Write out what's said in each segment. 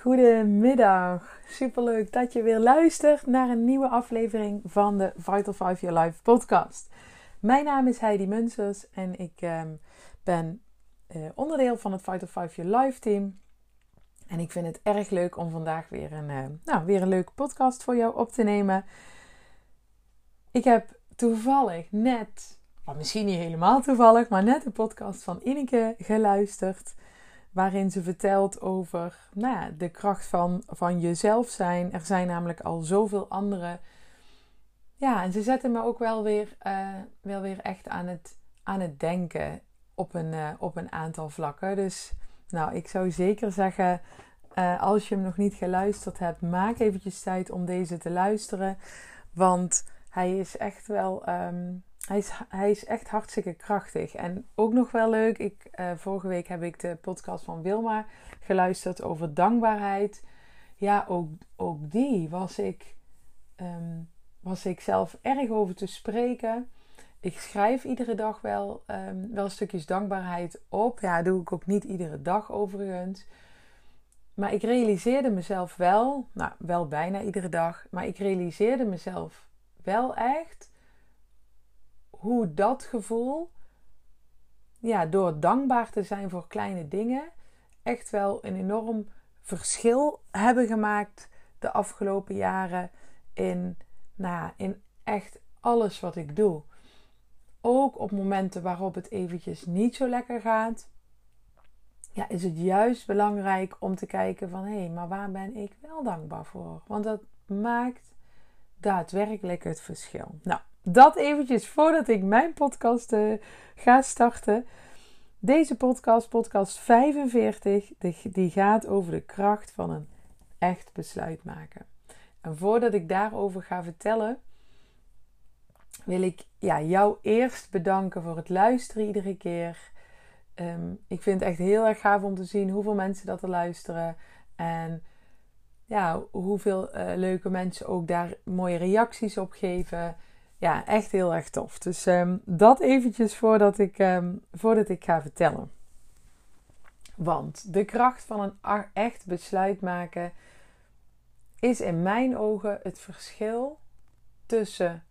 Goedemiddag. Superleuk dat je weer luistert naar een nieuwe aflevering van de Vital 5 Your Life podcast. Mijn naam is Heidi Munsers en ik ehm, ben eh, onderdeel van het Vital 5 Your Life team. En ik vind het erg leuk om vandaag weer een, uh, nou, weer een leuke podcast voor jou op te nemen. Ik heb toevallig net, of misschien niet helemaal toevallig, maar net een podcast van Ineke geluisterd. Waarin ze vertelt over nou ja, de kracht van, van jezelf zijn. Er zijn namelijk al zoveel andere. Ja, en ze zetten me ook wel weer, uh, wel weer echt aan het, aan het denken op een, uh, op een aantal vlakken. Dus nou, ik zou zeker zeggen, uh, als je hem nog niet geluisterd hebt, maak eventjes tijd om deze te luisteren. Want hij is echt wel. Um, hij, is, hij is echt hartstikke krachtig. En ook nog wel leuk. Ik, uh, vorige week heb ik de podcast van Wilma geluisterd over dankbaarheid. Ja, ook, ook die was ik, um, was ik zelf erg over te spreken. Ik schrijf iedere dag wel, um, wel stukjes dankbaarheid op. Ja, doe ik ook niet iedere dag overigens. Maar ik realiseerde mezelf wel, nou wel bijna iedere dag, maar ik realiseerde mezelf wel echt hoe dat gevoel, ja, door dankbaar te zijn voor kleine dingen, echt wel een enorm verschil hebben gemaakt de afgelopen jaren in, nou, in echt alles wat ik doe. Ook op momenten waarop het eventjes niet zo lekker gaat, ja, is het juist belangrijk om te kijken van hé, hey, maar waar ben ik wel dankbaar voor? Want dat maakt daadwerkelijk het verschil. Nou, dat eventjes voordat ik mijn podcast uh, ga starten. Deze podcast, podcast 45, die gaat over de kracht van een echt besluit maken. En voordat ik daarover ga vertellen, wil ik ja, jou eerst bedanken voor het luisteren iedere keer. Um, ik vind het echt heel erg gaaf om te zien hoeveel mensen dat er luisteren. En ja, hoeveel uh, leuke mensen ook daar mooie reacties op geven. Ja, echt heel erg tof. Dus um, dat eventjes voordat ik, um, voordat ik ga vertellen. Want de kracht van een echt besluit maken is in mijn ogen het verschil tussen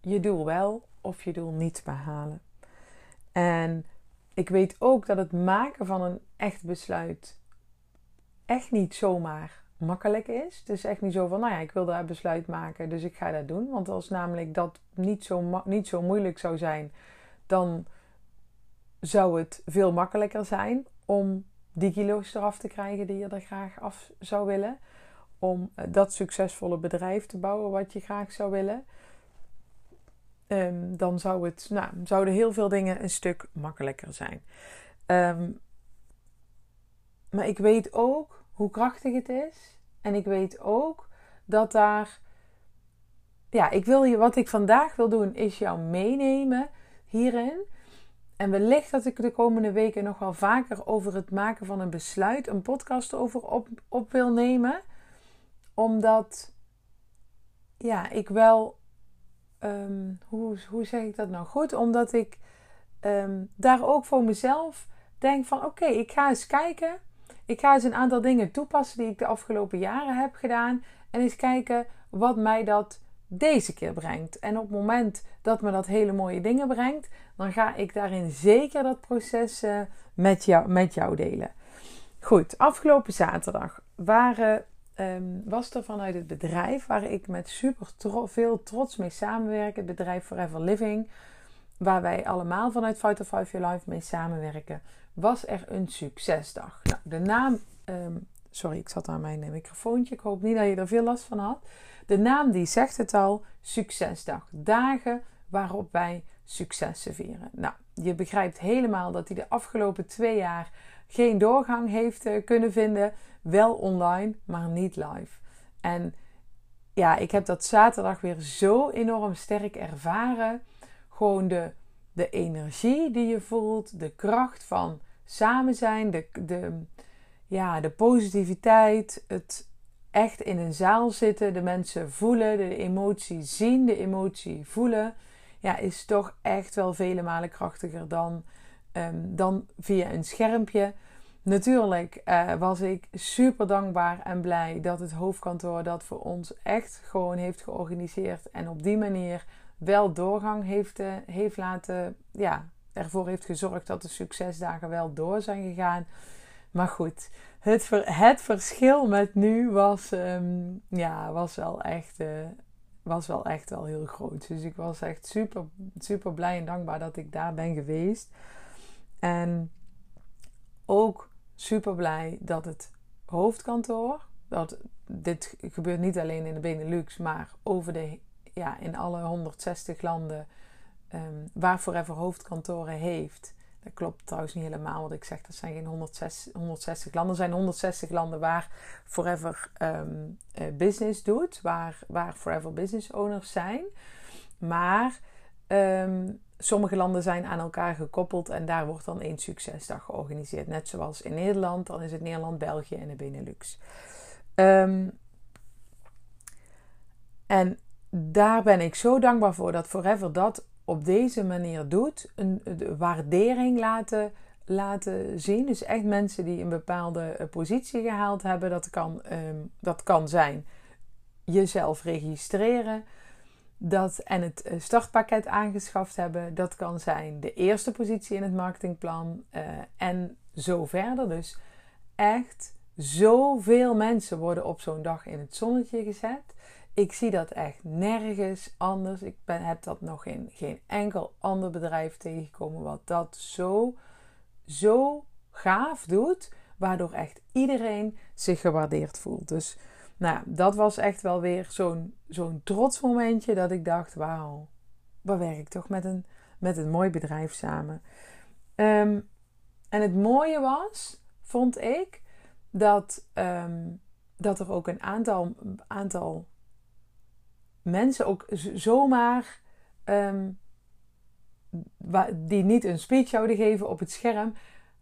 je doel wel of je doel niet behalen. En ik weet ook dat het maken van een echt besluit echt niet zomaar makkelijk is. Het is echt niet zo van, nou ja, ik wil daar besluit maken, dus ik ga dat doen. Want als namelijk dat niet zo, niet zo moeilijk zou zijn, dan zou het veel makkelijker zijn om die kilo's eraf te krijgen die je er graag af zou willen. Om dat succesvolle bedrijf te bouwen wat je graag zou willen. Um, dan zou het, nou, zouden heel veel dingen een stuk makkelijker zijn. Um, maar ik weet ook hoe krachtig het is. En ik weet ook dat daar. Ja, ik wil je, wat ik vandaag wil doen, is jou meenemen hierin. En wellicht dat ik de komende weken nog wel vaker over het maken van een besluit, een podcast over op, op wil nemen. Omdat, ja, ik wel. Um, hoe, hoe zeg ik dat nou goed? Omdat ik um, daar ook voor mezelf denk van: oké, ik ga eens kijken ik ga eens een aantal dingen toepassen die ik de afgelopen jaren heb gedaan. En eens kijken wat mij dat deze keer brengt. En op het moment dat me dat hele mooie dingen brengt, dan ga ik daarin zeker dat proces uh, met, jou, met jou delen. Goed, afgelopen zaterdag waren, um, was er vanuit het bedrijf waar ik met super veel trots mee samenwerk, het bedrijf Forever Living, waar wij allemaal vanuit Fight of Five Your Life mee samenwerken, was er een succesdag. Nou, de naam, um, sorry, ik zat aan mijn microfoontje. Ik hoop niet dat je er veel last van had. De naam die zegt het al, succesdag. Dagen waarop wij successen vieren. Nou, je begrijpt helemaal dat hij de afgelopen twee jaar geen doorgang heeft uh, kunnen vinden. Wel online, maar niet live. En ja, ik heb dat zaterdag weer zo enorm sterk ervaren. Gewoon de, de energie die je voelt, de kracht van samen zijn, de, de, ja, de positiviteit, het echt in een zaal zitten, de mensen voelen, de emotie zien, de emotie voelen, ja, is toch echt wel vele malen krachtiger dan, um, dan via een schermpje. Natuurlijk uh, was ik super dankbaar en blij dat het hoofdkantoor dat voor ons echt gewoon heeft georganiseerd en op die manier wel doorgang heeft, uh, heeft laten, ja, ervoor heeft gezorgd dat de succesdagen wel door zijn gegaan. Maar goed, het, het verschil met nu was, um, ja, was, wel echt, uh, was wel echt wel heel groot. Dus ik was echt super, super blij en dankbaar dat ik daar ben geweest. En ook super blij dat het hoofdkantoor, dat dit gebeurt niet alleen in de Benelux, maar over de, ja, in alle 160 landen um, waar Forever hoofdkantoren heeft. Dat klopt trouwens niet helemaal wat ik zeg. Dat zijn geen 160, 160 landen. Er zijn 160 landen waar Forever um, uh, business doet. Waar, waar Forever business owners zijn. Maar um, sommige landen zijn aan elkaar gekoppeld. En daar wordt dan één succesdag georganiseerd. Net zoals in Nederland. Dan is het Nederland, België en de Benelux. En daar ben ik zo dankbaar voor dat Forever dat op deze manier doet, een, waardering laten, laten zien. Dus echt mensen die een bepaalde eh, positie gehaald hebben. Dat kan, ehm, dat kan zijn jezelf registreren. Dat, en het eh, startpakket aangeschaft hebben. Dat kan zijn de eerste positie in het marketingplan. Uh, en zo verder. Dus echt zoveel mensen worden op zo'n dag in het zonnetje gezet. Ik zie dat echt nergens anders. Ik ben, heb dat nog in geen enkel ander bedrijf tegengekomen wat dat zo, zo gaaf doet. Waardoor echt iedereen zich gewaardeerd voelt. Dus nou, dat was echt wel weer zo'n zo'n trots momentje dat ik dacht: wauw, waar werk ik toch met een, met een mooi bedrijf samen. Ehm, en het mooie was, vond ik, dat, ehm, dat er ook een aantal, aantal mensen ook zomaar um, die niet een speech zouden geven op het scherm,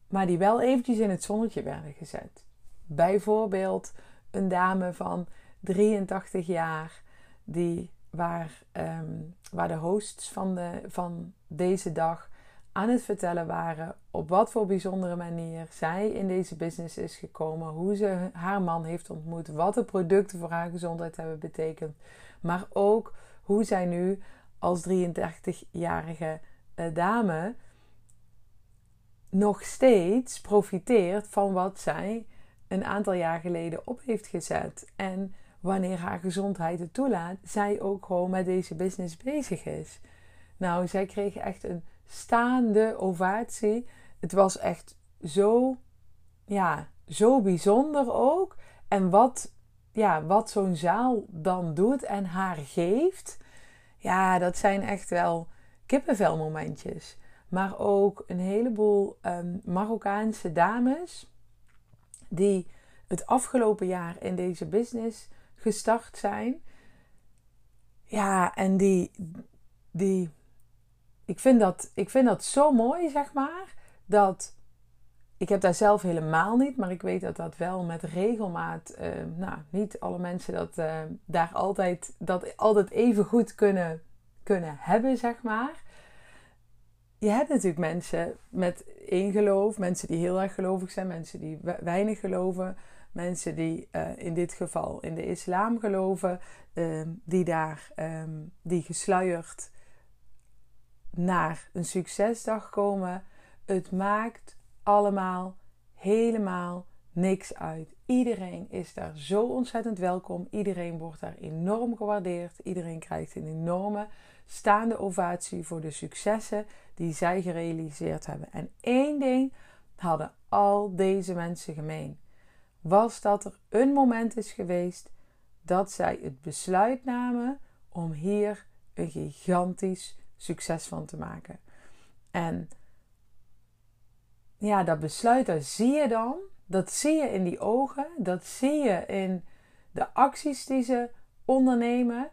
maar die wel eventjes in het zonnetje werden gezet. Bijvoorbeeld een dame van 83 jaar, die, waar, um, waar de hosts van, de, van deze dag aan het vertellen waren op wat voor bijzondere manier zij in deze business is gekomen, hoe ze haar man heeft ontmoet, wat de producten voor haar gezondheid hebben betekend, maar ook hoe zij nu als 33-jarige eh, dame nog steeds profiteert van wat zij een aantal jaar geleden op heeft gezet. En wanneer haar gezondheid het toelaat, zij ook gewoon met deze business bezig is. Nou, zij kreeg echt een staande ovatie. Het was echt zo, ja, zo bijzonder ook. En wat ja, wat zo'n zaal dan doet en haar geeft, ja, dat zijn echt wel kippenvelmomentjes. Maar ook een heleboel um, Marokkaanse dames die het afgelopen jaar in deze business gestart zijn. Ja, en die, die ik, vind dat, ik vind dat zo mooi, zeg maar, dat ik heb daar zelf helemaal niet, maar ik weet dat dat wel met regelmaat, uh, nou, niet alle mensen dat uh, daar altijd, dat altijd even goed kunnen, kunnen hebben, zeg maar. Je hebt natuurlijk mensen met één geloof, mensen die heel erg gelovig zijn, mensen die weinig geloven, mensen die uh, in dit geval in de islam geloven, ehm, die daar, um, die gesluierd naar een succesdag komen. Het maakt allemaal helemaal niks uit. Iedereen is daar zo ontzettend welkom. Iedereen wordt daar enorm gewaardeerd. Iedereen krijgt een enorme staande ovatie voor de successen die zij gerealiseerd hebben. En één ding hadden al deze mensen gemeen. Was dat er een moment is geweest dat zij het besluit namen om hier een gigantisch succes van te maken. En ja, dat besluit, dat zie je dan. Dat zie je in die ogen. Dat zie je in de acties die ze ondernemen.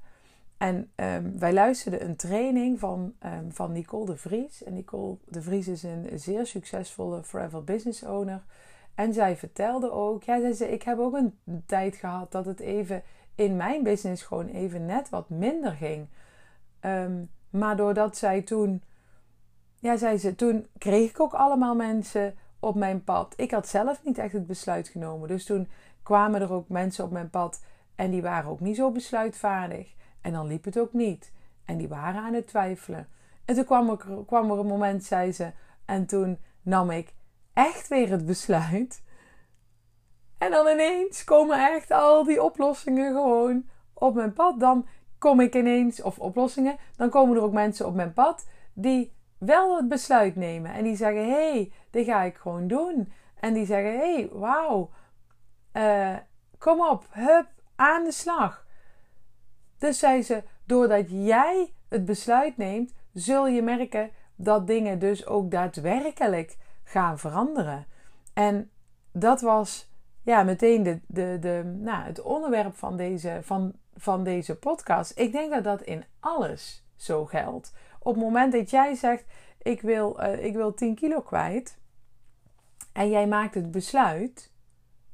En um, wij luisterden een training van, um, van Nicole de Vries. En Nicole de Vries is een zeer succesvolle forever business owner. En zij vertelde ook, ja, zei, ik heb ook een tijd gehad dat het even in mijn business gewoon even net wat minder ging. Um, maar doordat zij toen, ja, zei ze, toen kreeg ik ook allemaal mensen op mijn pad. Ik had zelf niet echt het besluit genomen. Dus toen kwamen er ook mensen op mijn pad en die waren ook niet zo besluitvaardig. En dan liep het ook niet. En die waren aan het twijfelen. En toen kwam er, kwam er een moment, zei ze, en toen nam ik echt weer het besluit. En dan ineens komen echt al die oplossingen gewoon op mijn pad. Dan kom ik ineens, of oplossingen, dan komen er ook mensen op mijn pad die wel het besluit nemen. En die zeggen: hé, hey, dit ga ik gewoon doen. En die zeggen: hé, hey, wauw, uh, kom op, hup, aan de slag. Dus zei ze: doordat jij het besluit neemt, zul je merken dat dingen dus ook daadwerkelijk gaan veranderen. En dat was ja, meteen de, de, de, nou, het onderwerp van deze, van, van deze podcast. Ik denk dat dat in alles zo geldt. Op het moment dat jij zegt: Ik wil, uh, ik wil 10 kilo kwijt. En jij maakt het besluit.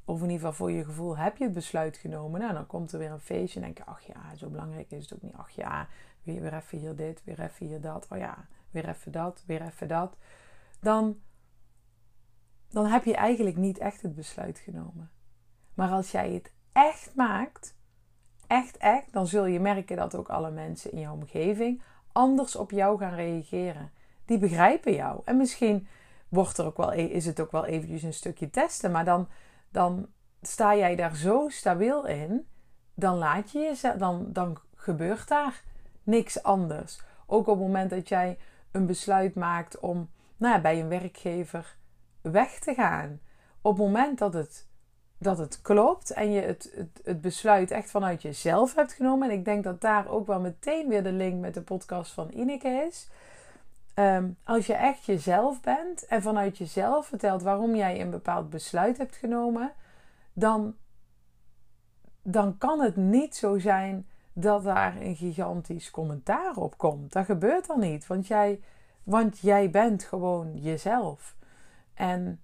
Of in ieder geval voor je gevoel heb je het besluit genomen. Nou, dan komt er weer een feestje. En denk je: Ach ja, zo belangrijk is het ook niet. Ach ja, weer, weer even hier dit, weer even hier dat. Oh ja, weer even dat, weer even dat. Dan dan heb je eigenlijk niet echt het besluit genomen. Maar als jij het echt maakt, echt, echt, dan zul je merken dat ook alle mensen in jouw omgeving anders op jou gaan reageren. Die begrijpen jou. En misschien wordt er ook wel, e-, is het ook wel eventjes een stukje testen, maar dan, dan sta jij daar zo stabiel in, dan laat je jezelf, dan, dan gebeurt daar niks anders. Ook op het moment dat jij een besluit maakt om nou ja, bij een werkgever weg te gaan. Op het moment dat het, dat het klopt en je het, het, het besluit echt vanuit jezelf hebt genomen. En ik denk dat daar ook wel meteen weer de link met de podcast van Ineke is. Ehm, als je echt jezelf bent en vanuit jezelf vertelt waarom jij een bepaald besluit hebt genomen, dan, dan kan het niet zo zijn dat daar een gigantisch commentaar op komt. Dat gebeurt dan niet, want jij, want jij bent gewoon jezelf. En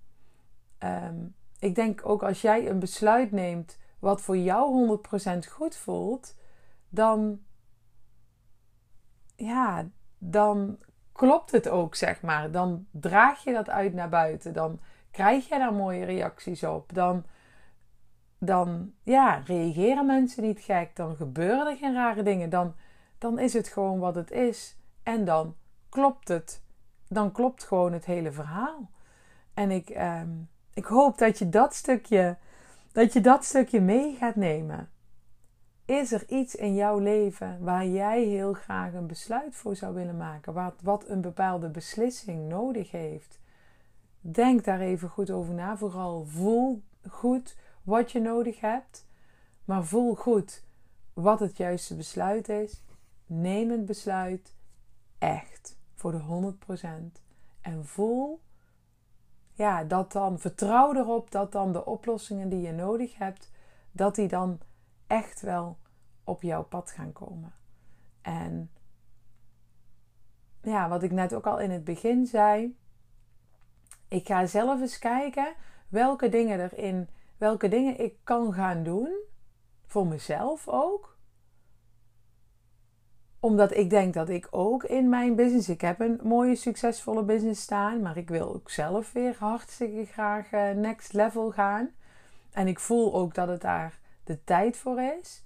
ehm, ik denk ook als jij een besluit neemt wat voor jou 100% goed voelt, dan, ja, dan klopt het ook, zeg maar. Dan draag je dat uit naar buiten. Dan krijg je daar mooie reacties op. Dan, dan ja, reageren mensen niet gek. Dan gebeuren er geen rare dingen. Dan, dan is het gewoon wat het is. En dan klopt het. Dan klopt gewoon het hele verhaal. En ik, ehm, ik hoop dat je dat stukje, dat je dat stukje mee gaat nemen. Is er iets in jouw leven waar jij heel graag een besluit voor zou willen maken? Wat, wat een bepaalde beslissing nodig heeft? Denk daar even goed over na. Vooral voel goed wat je nodig hebt. Maar voel goed wat het juiste besluit is. Neem het besluit echt voor de 100%. En voel ja, dat dan vertrouw erop dat dan de oplossingen die je nodig hebt, dat die dan echt wel op jouw pad gaan komen. En ja, wat ik net ook al in het begin zei, ik ga zelf eens kijken welke dingen erin, welke dingen ik kan gaan doen voor mezelf ook omdat ik denk dat ik ook in mijn business, ik heb een mooie succesvolle business staan, maar ik wil ook zelf weer hartstikke graag uh, next level gaan. En ik voel ook dat het daar de tijd voor is.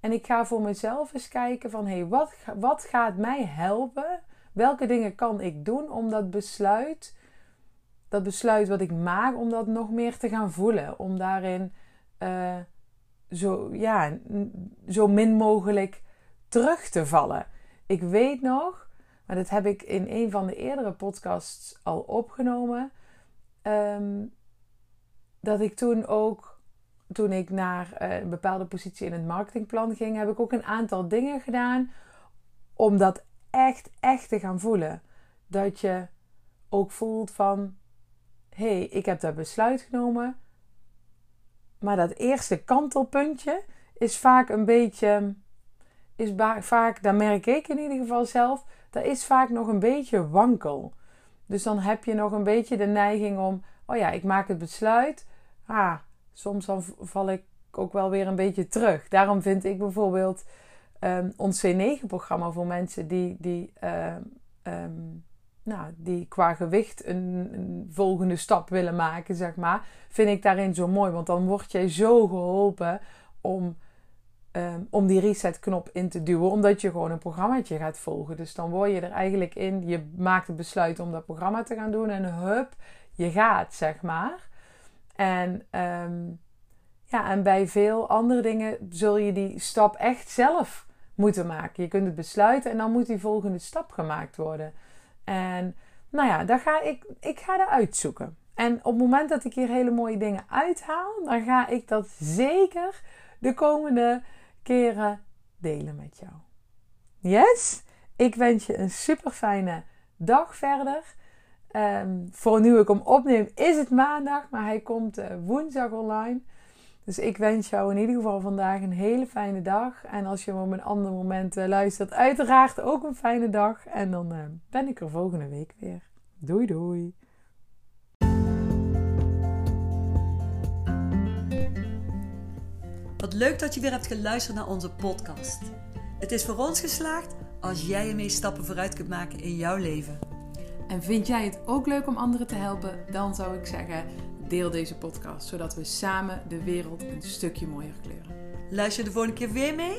En ik ga voor mezelf eens kijken van, hé, hey, wat, wat gaat mij helpen? Welke dingen kan ik doen om dat besluit, dat besluit wat ik maak, om dat nog meer te gaan voelen? Om daarin uh, zo, ja, zo min mogelijk terug te vallen. Ik weet nog, maar dat heb ik in een van de eerdere podcasts al opgenomen, ehm, dat ik toen ook, toen ik naar eh, een bepaalde positie in het marketingplan ging, heb ik ook een aantal dingen gedaan om dat echt, echt te gaan voelen. Dat je ook voelt van, hé, hey, ik heb dat besluit genomen. Maar dat eerste kantelpuntje is vaak een beetje, is vaak, daar merk ik in ieder geval zelf, dat is vaak nog een beetje wankel. Dus dan heb je nog een beetje de neiging om, oh ja, ik maak het besluit. Ah, soms dan val ik ook wel weer een beetje terug. Daarom vind ik bijvoorbeeld um, ons C9-programma voor mensen die, die, uh, um, nou, die qua gewicht een, een, volgende stap willen maken, zeg maar, vind ik daarin zo mooi. Want dan word jij zo geholpen om, um, om die resetknop in te duwen, omdat je gewoon een programmaatje gaat volgen. Dus dan word je er eigenlijk in, je maakt het besluit om dat programma te gaan doen en hup, je gaat, zeg maar. En um, ja, en bij veel andere dingen zul je die stap echt zelf moeten maken. Je kunt het besluiten en dan moet die volgende stap gemaakt worden. En nou ja, daar ga ik, ik ga dat uitzoeken. En op het moment dat ik hier hele mooie dingen uithaal, dan ga ik dat zeker de komende keren delen met jou. Yes? Ik wens je een super fijne dag verder. Um, voor nu ik hem opneem is het maandag, maar hij komt uh, woensdag online. Dus ik wens jou in ieder geval vandaag een hele fijne dag. En als je hem op een ander moment uh, luistert, uiteraard ook een fijne dag. En dan uh, ben ik er volgende week weer. Doei doei. Wat leuk dat je weer hebt geluisterd naar onze podcast. Het is voor ons geslaagd als jij ermee stappen vooruit kunt maken in jouw leven. En vind jij het ook leuk om anderen te helpen? Dan zou ik zeggen deel deze podcast, zodat we samen de wereld een stukje mooier kleuren. Luister de volgende keer weer mee?